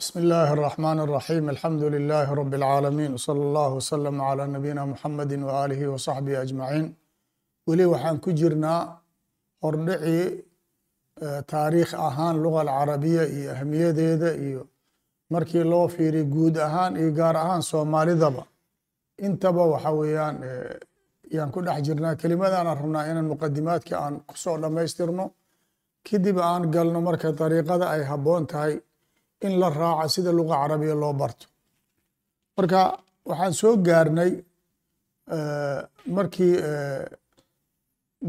بسم الله الرحمن الرحيم الحمد لله رب العالمين وصلى الله وسلم على نبينا محمد وآله وصحبه أجمعين weli waxaan ku jirnaa hordhicii taariikh ahaan luga alcarabiya iyo ahmiyadeeda iyo markii loo fiiriy guud ahaan iyo gaar ahaan soomaalidaba intaba waxa weeyaan yaan ku dhex jirnaa kelimadaan rabnaa inaan muqadimaadka aan kusoo dhammaystirno kadib aan galno marka dariiqada ay habboon tahay in la raaco sida luga carabiya loo barto. Marka waxaan soo gaarnay markii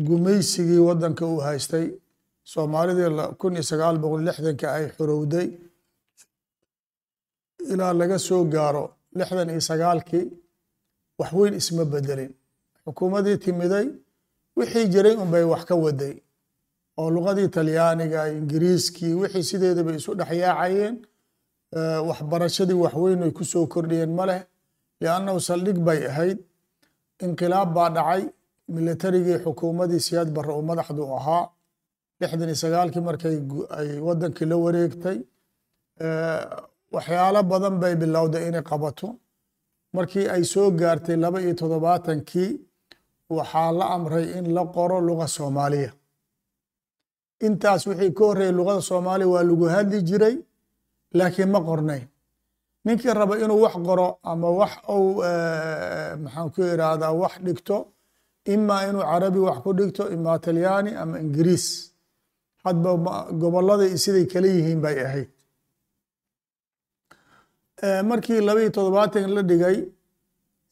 gumaysigii waddanka uu haystay soomaalidii kun iyo sagaal boqol lixdanka ay xorowday ilaa laga soo gaaro lixdan iyo sagaalkii wax weyn isma bedelin xukuumadii timiday wixii jiray unbay wax ka waday oo luqadii talyaaniga ingiriiskii wixii sideedaba isu dhexyaacayeen waxbarashadii waxweyn ay ku soo kordhiyeen ma leh liannahu saldhig bay ahayd. Inqilaab baa dhacay militarigii xukuumadii siyaad barre uu madaxdu ahaa. Lixdan iyo sagaalkii markay ay waddankii la wareegtay waxyaalo badan bay bilowday inay qabato. Markii ay soo gaartay laba iyo toddobaatankii waxaa la amray in la qoro luga soomaaliya intaas wixii ka horreeyay luqada soomaaliya waa lagu hadli jiray laakiin ma qornayn. Ninkii raba inuu wax qoro ama wax uu maxaan ku irahdaa wax dhigto ima inuu carabi wax ku dhigto ima talyaani ama ingiriis. Hadba gobollada siday kala yihiin bay ahayd. Markii laba iyo toddobaatan la dhigay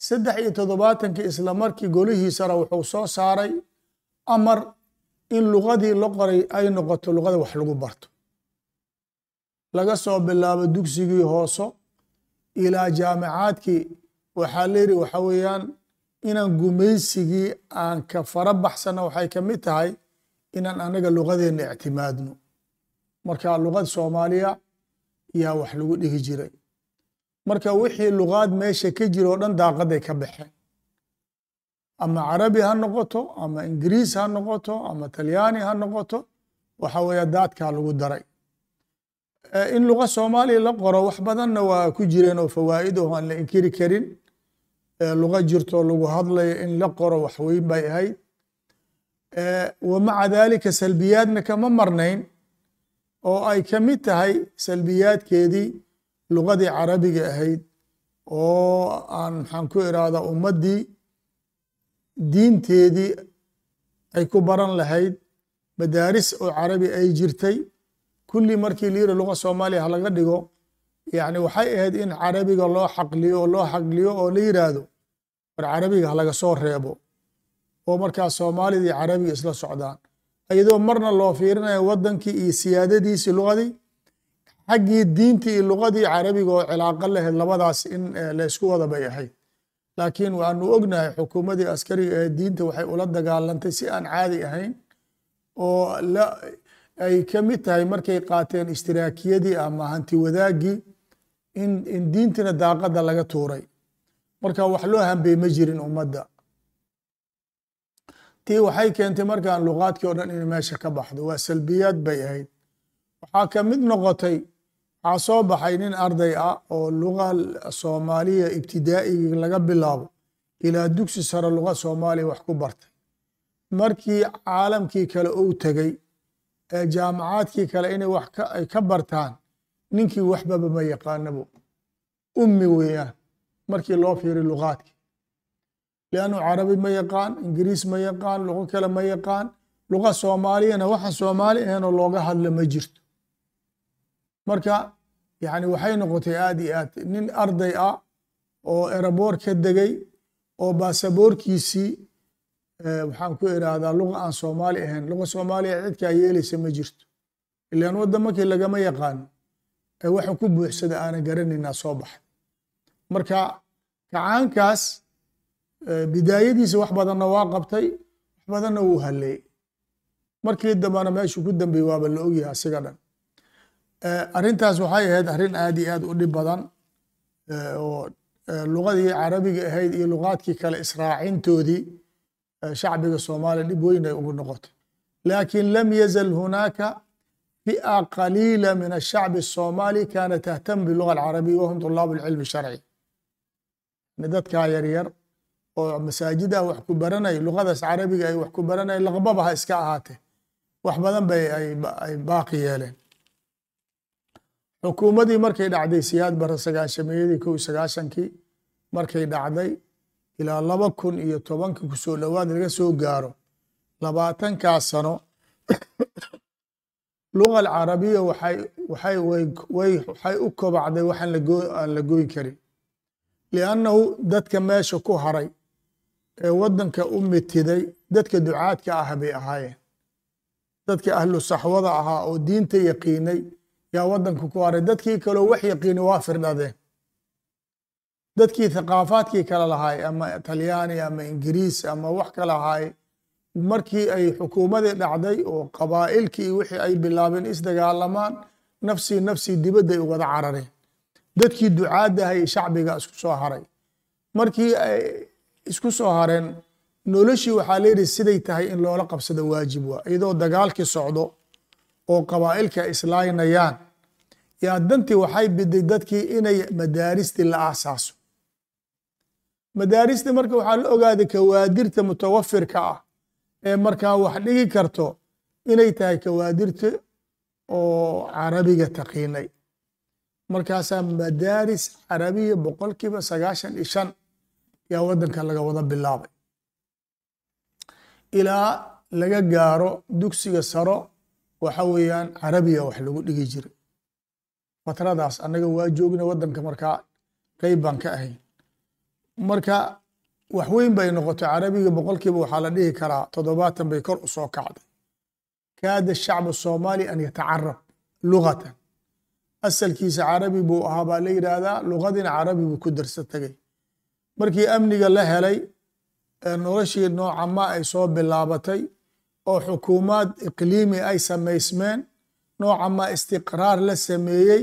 saddex iyo toddobaatankii isla markii golihiisana wuxuu soo saaray amar in luqadii la qoray ay noqoto luqada wax lagu barto. Laga soo bilaabo dugsigii hooso ilaa jaamicaadkii waxaa layidhi waxa weeyaan inaan gumaysigii aan ka fara baxsana waxay ka mid tahay inaan anaga luqadeenna ictimaadno. Marka luqad soomaaliya yaa wax lagu dhigi jiray. Marka wixii luqaad meesha ka jira oo dhan daaqaday ka baxeen ama carabi ha noqoto ama ingiriis ha noqoto ama talyaani ha noqoto waxa weeye daadkaa lagu daray in luqa soomaaliya la qoro wax badanna waa ku jireen oo fawaa'id oo aan la inkiri karin luqa jirtoo lagu hadlayo in la qoro wax weyn bay ahayd wa maca dalika salbiyaadna kama marnayn oo ay ka mid tahay salbiyaadkeedii luqadii carabiga ahayd oo aan maxaan ku irahdaa ummaddii diinteedii ay ku baran lahayd madaaris oo carabi ay jirtay. Kulli markii layiri luqa soomaaliya halaga dhigo yani waxay ahayd in carabiga loo xaqliyo oo loo xaqliyo oo la yiraahdo war carabiga halaga soo reebo oo markaas soomaalidii carabiga isla socdaan. Iyadoo marna loo fiirinayo wadankii iyo siyaadadiisii luqadii xaggii diintii iyo luqadii carabiga oo cilaaqo lahayd labadaas in la isku wada bay ahayd laakiin waanu ognahay xukuumadii askariga ee diinta waxay ula dagaalantay si aan caadi ahayn oo ay ka mid tahay markay qaateen ishtiraakiyadii ama hanti wadaagii in in diintina daaqada laga tuuray. Marka wax loo hambey ma jirin ummadda. Tii waxay keentay markaan luqaadkii o dhan in meesha ka baxdo. Waa salbiyaad bay ahayd. Waxaa ka mid noqotay waxaa soo baxay nin arday ah oo luga soomaaliya ibtidaa'igii laga bilaabo ilaa dugsi sare luga soomaaliya wax ku bartay. Markii caalamkii kale uu tegey ee jaamacaadkii kale inay wax ay ka bartaan ninkii waxbaba ma yaqaanabo. Ummi weeyaan markii loo fiiriy luqaadkii liannu carabi ma yaqaan ingiriis ma yaqaan luqo kale ma yaqaan luqa soomaaliyana waxaan soomaali ahaynoo looga hadlo ma jirto marka yani waxay noqotay aad iyo aad. Nin arday ah oo eraboor ka degay oo baasaboorkiisii waxaan ku irahdaa luqa aan soomaali ahayn. Luqa soomaaliya cidkaa yeelaysa ma jirto. Ilaan waddamakii lagama yaqaano ee waxa ku buuxsada aanan garanaynaa soo baxay marka kacaankaas bidaayadiisa wax badanna waa qabtay wax badanna wuu halleeyey markii dambana meeshuu ku dambeeyey waaba la ogyahay asiga dhan arrintaas waxay ahayd arrin aad iyo aad u dhib badan oo luqadii carabiga ahayd iyo luqaadkii kale israacintoodii shacbiga soomaaliya dhib weyn ay ugu noqotay laakiin lam yazal hunaaka fi'a qaliila min ashacbi الsoomaali kaana tahtam biluga alcarabiya wahum طulaabu اlcilmi sharci dadkaa yaryar oo masaajida wax ku baranay luqadaas carabiga ay wax ku baranay laqbaba ha iska ahaatee wax badan bay ay baaqi yeeleen xukuumadii markay dhacday siyaad bara sagaashameeyadii iyo sagaashankii markay dhacday ilaa laba kun iyo tobanka ku soo dhowaad laga soo gaaro labaatankaas sano luga alcarabiya waxay u kobacday waxaan la goyn karin. Liannahu dadka meesha ku haray ee waddanka u mitiday dadka ducaadka ah bay ahaayeen. Dadka ahlu saxwada ahaa oo diinta yaqiinay yaa waddanka ku haray dadkii kaleo wax yaqiini waa firdhadeen dadkii thaqaafaadkii kale lahaay ama talyaani ama ingiriis ama wax kale ahaay markii ay xukuumadii dhacday oo qabaa'ilkii wixii ay bilaabeen isdagaalamaan nafsii nafsii dibadday wada carareen. Dadkii ducaadahay shacbiga isku soo haray. Markii ay isku soo hareen noloshii waxaa layidhi siday tahay in loola qabsado waajib waa iyadoo dagaalkii socdo oo qabaa'ilka islaynayaan. Yaa dantii waxay biday dadkii inay madaaristii la aasaaso. Madaaristii marka waxaa la ogaaday kawaadirta mutawafirka ah ee markaa wax dhigi karto inay tahay kawaadirta oo carabiga taqiinay. Markaasaa madaaris carabiya boqolkiiba sagaashan iyo shan yaa waddanka laga wada bilaabay. Ilaa laga gaaro dugsiga saro waxa weeyaan carabiya wax lagu dhigi jiray. Fatradaas annaga waa joogna waddanka markaa qeyb baan ka ahayn. Marka wax weyn bay noqotay carabiga boqolkiiba waxaa la dhihi karaa toddobaatan bay kor u soo kacday. Kaada shacbu soomaali an yatacarab lugatan asalkiisa carabi buu ahaa baa la yidhaahdaa luqadina carabi buu ku darsa tegay markii amniga la helay noloshii nooca ma ay soo bilaabatay oo xukuumaad iqliimi ay samaysmeen nooca ma istiqraar la sameeyey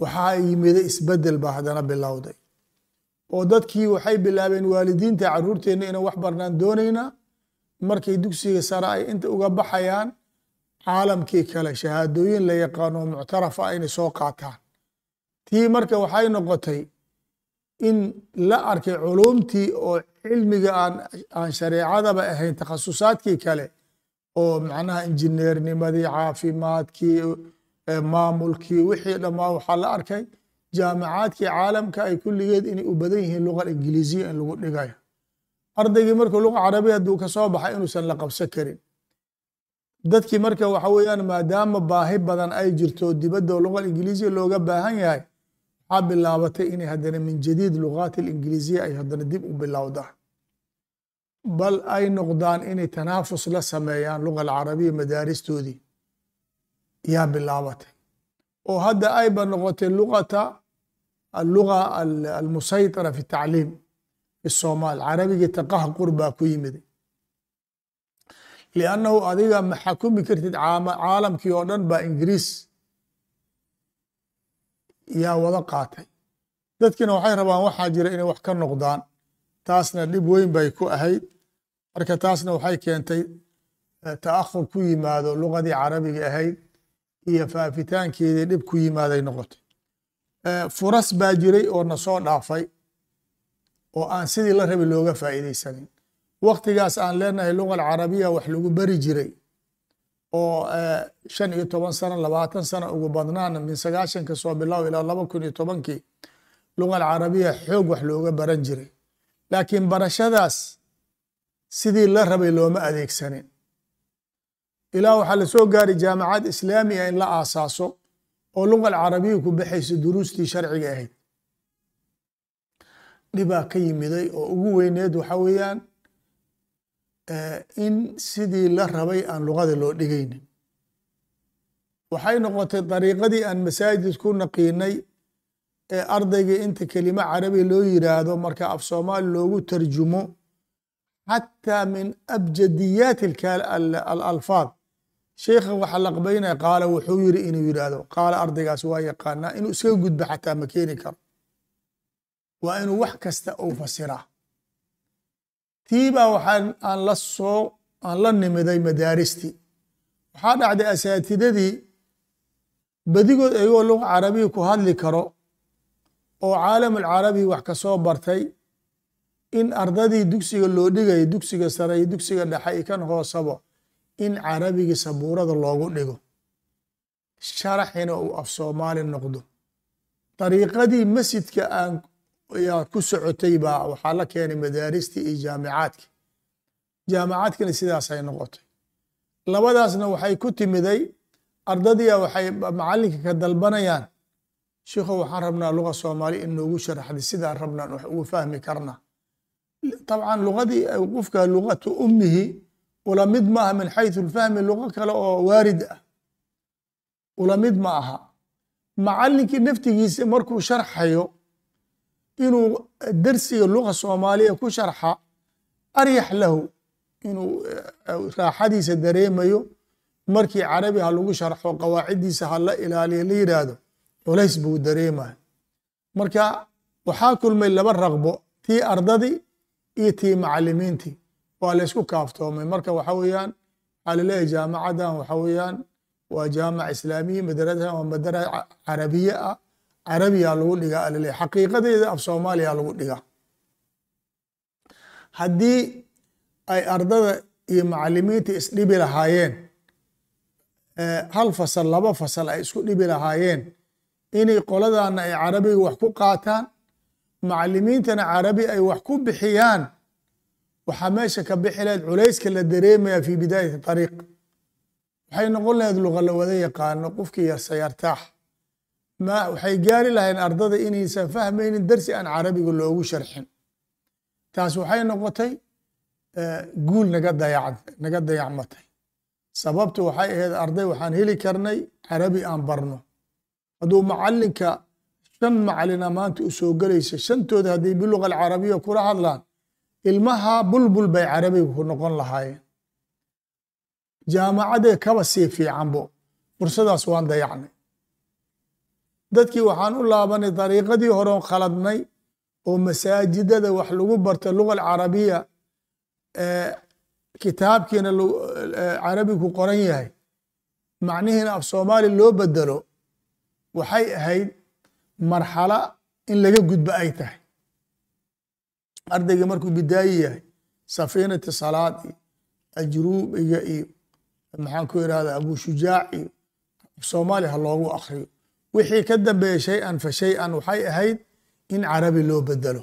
waxaa yimiday isbeddel baa haddana bilowday oo dadkii waxay bilaabeen waalidiinta caruurteenna inaan wax barnaan doonaynaa markay dugsiga sare ay inta uga baxayaan caalamkii kale shahaadooyin la yaqaano muctarafa aynay soo qaataan. Tii marka waxay noqotay in la arkay culumtii oo cilmiga aan aan shareecadaba ahayn takhasusaadkii kale oo macnaha injineernimadii caafimaadkii maamulkii wixii dhammaa waxaa la arkay jaamacaadkii caalamka ay kulligeed inay u badan yihiin luqa ingiliisiya in lagu dhigayo. Ardaygii markuu luqa carabiya hadduu ka baxay inuusan la qabsan karin. Dadkii marka waxa weeyaan maadaama baahi badan ay jirto dibadda luqa ingiliisiya looga baahan yahay waxaa bilaabatay inay haddana min jadiid lugaati ingiliisiya ay haddana dib u bilowdaan bal ay noqdaan inay tanaafus la sameeyaan luga alcarabiya madaaristoodii. Yaa bilaabatay. Oo hadda ayba noqotay luqata alluga almusaytira fi tacliim fi somaal carabigii taqahqur baa ku yimiday liannahu adiga ma xakumi kartid caalamkii oo dhan baa ingiriis yaa wada qaatay. Dadkiina waxay rabaan waxaa jira inay wax ka noqdaan. Taasna dhib weyn bay ku ahayd marka taasna waxay keentay ta'ahur ku yimaado luqadii carabiga ahayd iyo faafitaankeedii dhib ku yimaaday noqotay. Furas baa jiray oo na soo dhaafay oo aan sidii la rabi looga faa'iidaysanin. Waktigaas aan leenahay luga alcarabiya wax lagu beri jiray oo shan iyo toban sano labaatan sano ugu badnaan min sagaashanka soo bilow ilaa laba kun iyo tobankii luga alcarabiya xoog wax looga baran jiray. Laakiin barashadaas sidii la rabay looma adeegsanin. Ilaa waxaa la soo gaaray jaamacad islaamiga in la aasaaso oo luga alcarabiya ku baxaysa duruustii sharciga ahayd. Dhibaa ka yimiday oo ugu weyneed waxa weeyaan in sidii la rabay aan luqada loo dhigaynin. Waxay noqotay dariiqadii aan masaajid ku naqiinay ee ardayga inta kelimo carabi loo yiraahdo marka af soomaali loogu tarjumo xataa min abjadiyaati alalfaad sheikha waxa laqbaynaya qaala wuxuu yiri inuu yidhaahdo qaala ardaygaas waa yaqaanaa inuu iskaga gudbo xataa ma keeni karo waa inuu wax kasta uu fasiraa tiibaa waxaan aan la soo aan la nimiday madaaristii waxaa dhacday asaatidadii badigood ayagoo luga carabiya ku hadli karo oo caalamulcarabi wax ka soo bartay in ardadii dugsiga loo dhigayo dugsiga sare iyo dugsiga dhexe iyo kan hoosabo in carabigii sabuurada loogu dhigo. Sharaxina uu af soomaali noqdo. Dariiqadii masjidka aan yaa ku socotay baa waxaa la keenay madaaristii iyo jaamicaadki. Jaamicaadkina sidaasay noqotay. Labadaasna waxay ku timiday ardadiia waxay macalinka ka dalbanayaan sheikho waxaan rabnaa luga soomaali in noogu sharaxday sidaan rabnaan wax ugu fahmi karna طabcan lugadii qofka lugatu umihi ula mid ma aha min xayثu lfahmi lugo kale oo waarid ah ula mid ma aha macalinkii naftigiisa markuu sharxayo inuu dersiga luga soomaaliya ku sharxa aryax lahu inuu raaxadiisa dareemayo markii carabi ha lagu sharxo qawaaciddiisa ha la ilaaliyo la yidhaahdo culays buu dareemaya marka waxaa kulmay laba raqbo tii ardadii iyo tii macalimiintii. Waa la ysku kaaftoomay. Marka waxa weeyaan waxaa la leeyahay jaamacadan waxa weeyaan waa jaamac islaamiya madrasadan waa madara carabiye ah. Carabiyaa lagu dhigaa alaleeyahy xaqiiqadeeda af soomaaliya lagu dhigaa. Haddii ay ardada iyo macalimiinta isdhibi lahaayeen hal fasal laba fasal ay isku dhibi lahaayeen inay qoladana ay carabiga wax ku qaataan macalimiintana carabi ay wax ku bixiyaan waxaa meesha ka bixi lahayd culayska la dareemaya fi bidaayati ariiq waxay noqon lahayd luqa la wada yaqaano qofkii yarsayartaax ma waxay gaari lahayn ardada inaysan fahmaynin darsi aan carabiga loogu sharxin. Taas waxay noqotay guul naga dayac naga dayacmatay. Sababtu waxay ahayd arday waxaan heli karnay carabi aan barno. Hadduu macalinka shan macalina maanta u soo gelaysa shantooda hadday biluga alcarabiya kula hadlaan ilmaha bulbul bay carabiga ku noqon lahaayeen. Jaamacadee kaba sii fiicanbo fursadaas waan dayacnay. Dadkii waxaan u laabanay dariiqadii horeon khaladnay oo masaajidada wax lagu barta luga alcarabiya kitaabkiina carabigu qoran yahay. Macnihiina af soomaali loo bedelo waxay ahayd marxala in laga gudbo ay tahay. Ardayga markuu bidaayi yahay safiinati salaad iyo ajruubiga iyo maxaan ku irahda abu shujaac iyo af soomaali ha loogu akriyo wixii ka dambeeya shay-an fa shay-an waxay ahayd in carabi loo bedelo.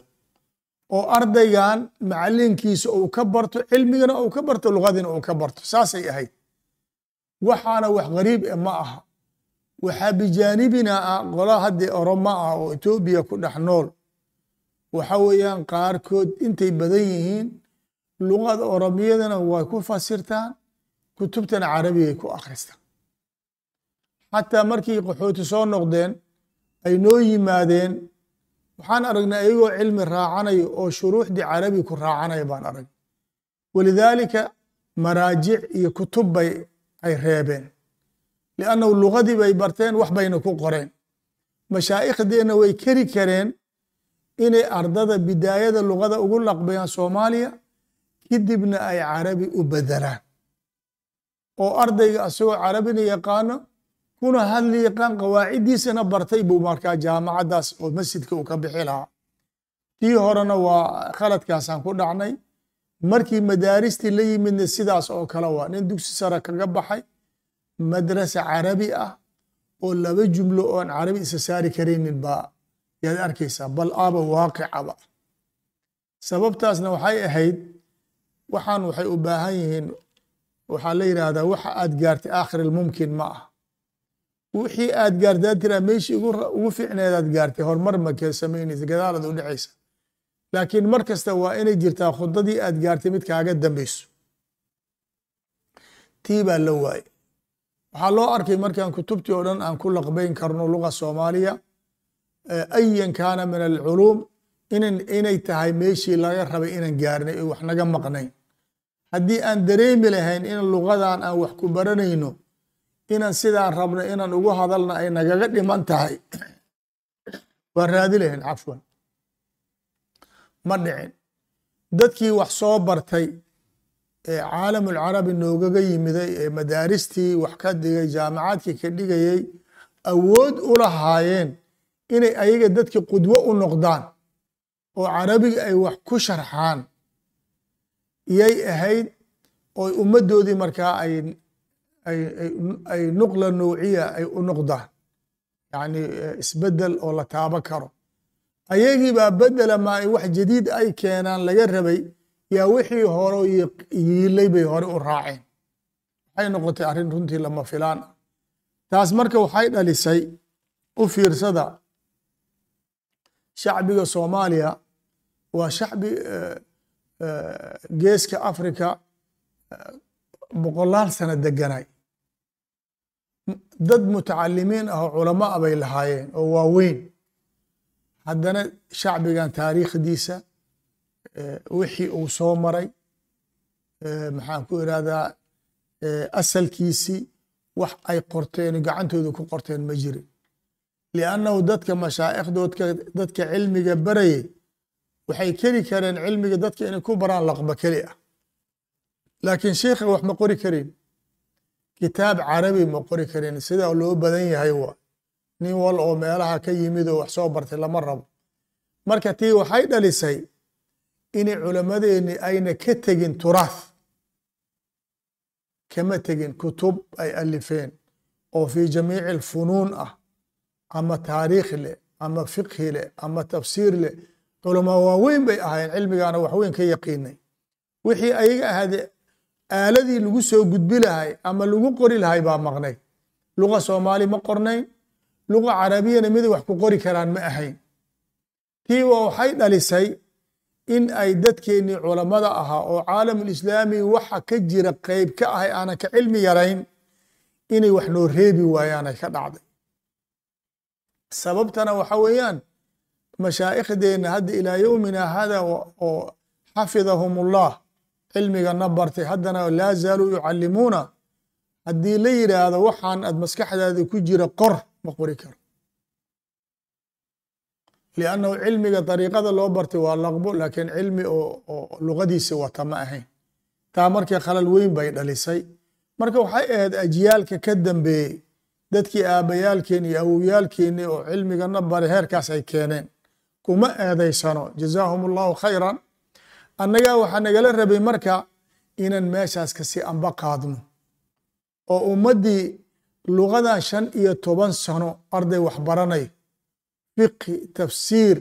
Oo ardaygan macalinkiisa uu ka barto cilmigana uu ka barto lugadina uu ka barto saasay ahayd. Waxaana wax gariib e ma aha waxaa bijaanibina ah qola haddii oroma ah oo etoobiya ku dhex nool. Waxa weeyaan qaarkood intay badan yihiin luqada oromiyadana way ku fasirtaan kutubtana carabigay ku akhristaan. Xataa markii qaxooti soo noqdeen ay noo yimaadeen waxaan aragnay ayagoo cilmi raacanayo oo shuruuxdii carabi ku raacanaya baan arag walidaalika maraajic iyo kutub bay ay reebeen liannahu lugadii bay barteen wax bayna ku qoreen mashaaikhdeenna way keri kareen inay ardada bidaayada lugada ugu laqbayaan soomaaliya kadibna ay carabi u bedelaan oo ardayga asagoo carabina yaqaano kuna hadli yaqaan qawaaciddiisana bartay buu markaa jaamacaddaas oo masjidka uu ka bixi lahaa tii horena waa khaladkaasaan ku dhacnay markii madaaristii la yimidna sidaas oo kale waa nin dugsi sare kaga baxay madrasa carabi ah oo laba jumlo oon carabi isa saari karaynin baa yaad arkaysaa bal aaba waaqicaba sababtaasna waxay ahayd waxaan waxay u baahan yihiin waxaa la yidhaahdaa waxa aad gaartay aakhir ilmumkin ma ah wixii aad gaartay aad tiraa meeshii ugu fiicneed aad gaartay horumar makee samaynaysa gadaalaad u dhacaysa. Laakiin mar kasta waa inay jirtaa khudadii aad gaartay mid kaaga dambeyso tii baa la waaye waxaa loo arkay markaan kutubtii oo dhan aan ku laqbayn karno luga soomaaliya ayan kaana min alculuum inay tahay meeshii laga rabay inaan gaarnay oo wax naga maqnayn. Haddii aan dareemi lahayn in lugadan aan wax ku baranayno inaan sidaan rabno inaan ugu hadalna ay nagaga dhiman tahay. Waan raadi lahayn cafwan. Ma dhicin. Dadkii wax soo bartay caalamulcarabi noogaga yimiday ee madaaristii wax ka dhigay jaamacaadkii ka dhigayey awood u lahaayeen inay ayaga dadki qudwo u noqdaan oo carabiga ay wax ku sharxaan. Iyay ahayd oo ummaddoodii markaa ay ay nuqla nouciya ay u noqdaan. Yacni isbeddel oo la taabo karo. Ayagii baa bedela maa wax jadiid ay keenaan laga rabay yaa wixii hore yiilay bay hore u raaceen. Waxay noqotay arrin runtii lama filaan. Ah taas marka waxay dhalisay u fiirsada shacbiga soomaaliya. Waa shacbi geeska africa boqolaal sano deganay dad mutacalimiin ah oo culamo a bay lahaayeen oo waaweyn. Haddana shacbigan taariikhdiisa wixii uu soo maray maxaan ku irahdaa asalkiisii wax ay qorteen gacantooda ku qorteen ma jirin liannahu dadka mashaa'ikhdoodka dadka cilmiga barayay waxay keli kareen cilmiga dadka inay ku baraan laqba keli ah. Laakiin sheikha wax ma qori karin. Kitaab carabi ma qori karin. Sida loo badan yahay wa nin wal oo meelaha ka yimid oo wax soo bartay lama rabo. Marka tii waxay dhalisay inay culammadeenni ayna ka tegin turaath kama tegin kutub ay alifeen oo fi jamiici alfunuun ah ama taariikh leh ama fiqhi leh ama tafsiir leh. Culamaa waaweyn bay ahaayeen cilmigaana waxweyn ka yaqiinay. Wixii ayaga ahaade aaladii lagu soo gudbi lahay ama lagu qori lahay baa maqnay. Luga soomaali ma qornayn luga carabiyana miday wax ku qori karaan ma ahayn. Tiiba waxay dhalisay in ay dadkeennii culammada ahaa oo caalamulislaami waxa ka jira qeyb ka ahay aanan ka cilmi yarayn inay wax noo reebi waayaanay ka dhacday. Sababtana waxa weeyaan mashaaikhdeenna hadda ilaa yowmina hada oo xafidahum ullah cilmigana bartay haddana laa zaaluu yucallimuuna. Haddii la yidhaahdo waxaan aad maskaxdaada ku jira qor ma qori karo liannahu cilmiga dariiqada loo bartay waa laqbo laakiin cilmi oo luqadiisi wata ma ahayn taa markii khalal weyn bay dhalisay marka waxay ahayd ajyaalka ka dambeeyey dadkii aabbayaalkeeni iyo awowyaalkeeni oo cilmigana bare heerkaas ay keeneen kuma eedaysano jazaahum allahu khayran annagaa waxaa nagala rabay marka inaan meeshaas kasi amba qaadno oo ummaddii lugadan shan iyo toban sano arday wax baranay fiqhi tafsiir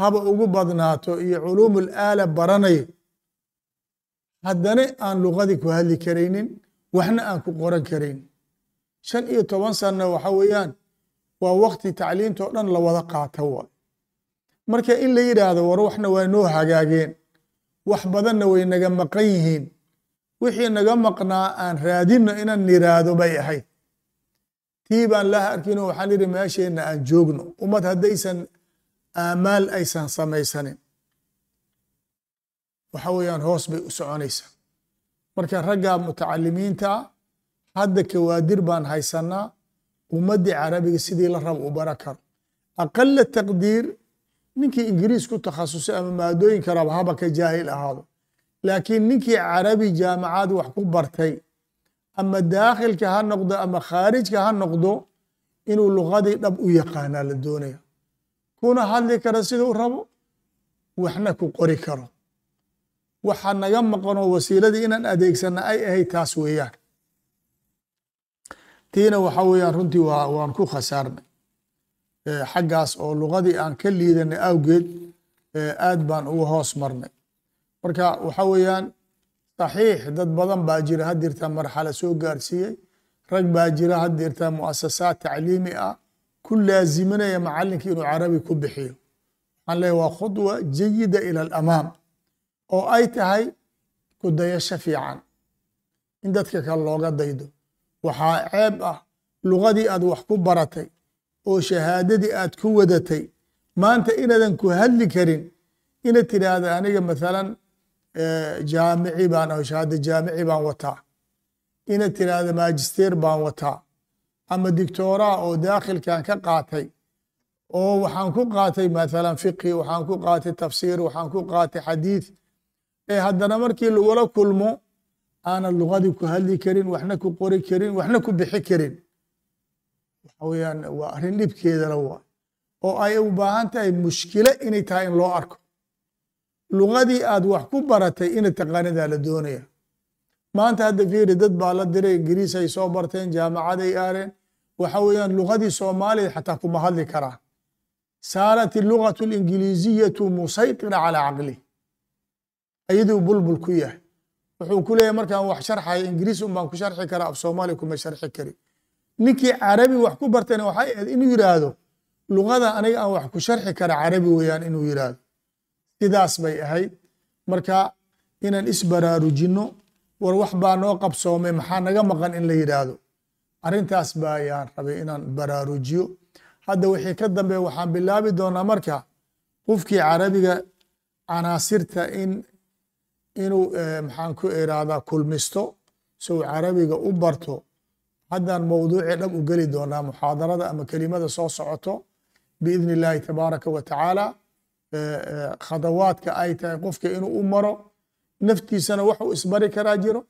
haba ugu badnaato iyo culuumul aala baranay. Haddana aan lugadii ku hadli karaynin waxna aan ku qoran karaynin shan iyo toban sanna waxa weeyaan waa wakti tacliintoo dhan la wada qaata waay marka in la yidhaahdo war waxna waa noo hagaageen. Wax badanna way naga maqan yihiin. Wixii naga maqnaa aan raadinno inaan niraado bay ahayd tii baan laha arkino waxaan idhi meesheenna aan joogno. Ummad haddaysan aamaal aysan samaysanin. Waxa weeyaan hoos bay u soconaysaa. Marka ragga mutacalimiinta hadda kawaadir baan haysanaa ummaddii carabiga sidii la rabo u bara karo. Aqala taqdiir ninkii ingiriis ku takhasusay ama maadooyinka raba haba ka jaahil ahaado. Laakiin ninkii carabi jaamacad wax ku bartay ama daakhilka ha noqdo ama khaarijka ha noqdo inuu luqadii dhab u yaqaanaa la doonaya kuna hadli kara sida u rabo waxna ku qori karo waxa naga maqanoo wasiiladii inaan adeegsana ay ahayd taas weeyaan tiina waxa weeyaan runtii waa waan ku khasaarnay xaggaas oo luqadii aan ka liidanay awgeed aad baan uga hoos marnay marka waxa weeyaan saxiix dad badan baa jira hadirtaa marxala soo gaarsiiyey. Rag baa jira hadirtaa muasasaad tacliimi ah. Ku laaziminaya macalinka inuu carabi ku bixiyo. Waxaan leeyahy waa khudwa jayida ila alamaam oo ay tahay ku dayasho fiican. In dadka kale looga daydo. Waxaa ceeb ah luqadii aad wax ku baratay oo shahaadadii aad ku wadatay. Maanta inaadan ku hadli karin inaad tidhaahda aniga mathalan jaamici baan shahaada jaamici baan wataa. Inaad tidhaahda magister baan wataa. Ama dictoraa oo daakhilkan ka qaatay oo waxaan ku qaatay mathalan fiqhi waxaan ku qaatay tafsiir waxaan ku qaatay xadiid ee haddana markii lagula kulmo aanad luqadii ku hadli karin waxna ku qori karin waxna ku bixi karin. Waxa weeyaan waa arrin dhibkeedala waay oo ay u baahan tahay mushkilo inay tahay in loo arko lugadii aad wax ku baratay ina taqaanidaa la doonaya. Maanta hadda fiiri dad baa la diray ingiriis ay soo barteen jaamacaday aareen waxa weeyaan lugadii soomaaliya xataa kuma hadli karaan saarat ilugatu alingiliiziyatu musaytira calaa caqli. Ayaduu bulbul ku yahay. Wuxuu ku leeyahay markaan wax sharxaya ingiriis un ku sharxi karaa af soomaaliya kuma sharxi kari ninkii carabi wax ku bartayna waxay ahayd inuu yidhaahdo lugada aniga aan wax ku sharxi kara carabi weeyaan inuu yidhaahdo sidaas bay ahayd. Marka inaan isbaraarujinno war wax baa noo qabsoomay maxaa naga maqan in la yidhaahdo? Arrintaas ba ayaan rabay inaan baraarujiyo. Hadda wixii ka dambeeya waxaan bilaabi doonaa marka qofkii carabiga canaasirta in inuu maxaan ku irahdaa kulmisto uu carabiga u barto haddaan mowduucii dhab u geli doonaa muxaadarada ama kelimada soo socoto biidni illaahi tabaaraka wa tacaala khadawaadka ay tahay qofka inuu u maro naftiisana wax uu isbari karaa jiro.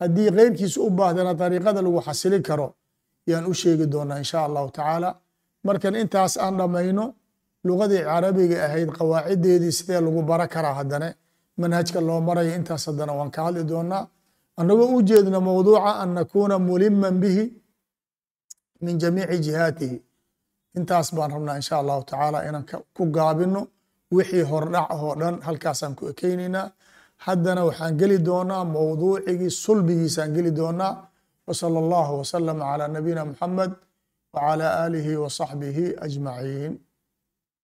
Haddii keyrkiisa u baahdana dariiqada lagu xasilin karo yaan u sheegi doonaa insha allahu tacaala. Markan intaas aan dhammayno lugadii carabiga ahayd qawaaciddeedii sidee lagu bara karaa haddane? Manhajka loo maraya intaas haddana waan ka hadli doonaa. Annagoo u jeedno mowduuca an nakuuna muliman bihi min jamiici jihaatihi. Intaas baan rabnaa insha allahu tacaala inaan ku gaabino wixii hordhac oo dhan halkaasaan ku ekeynaynaa haddana waxaan geli doonaa mowduucigii sulbigiisaan geli doonaa. Wsala allahu wasalama calaa nabiyina muxamed wcalى aalihi wa saxbihi ajmaciin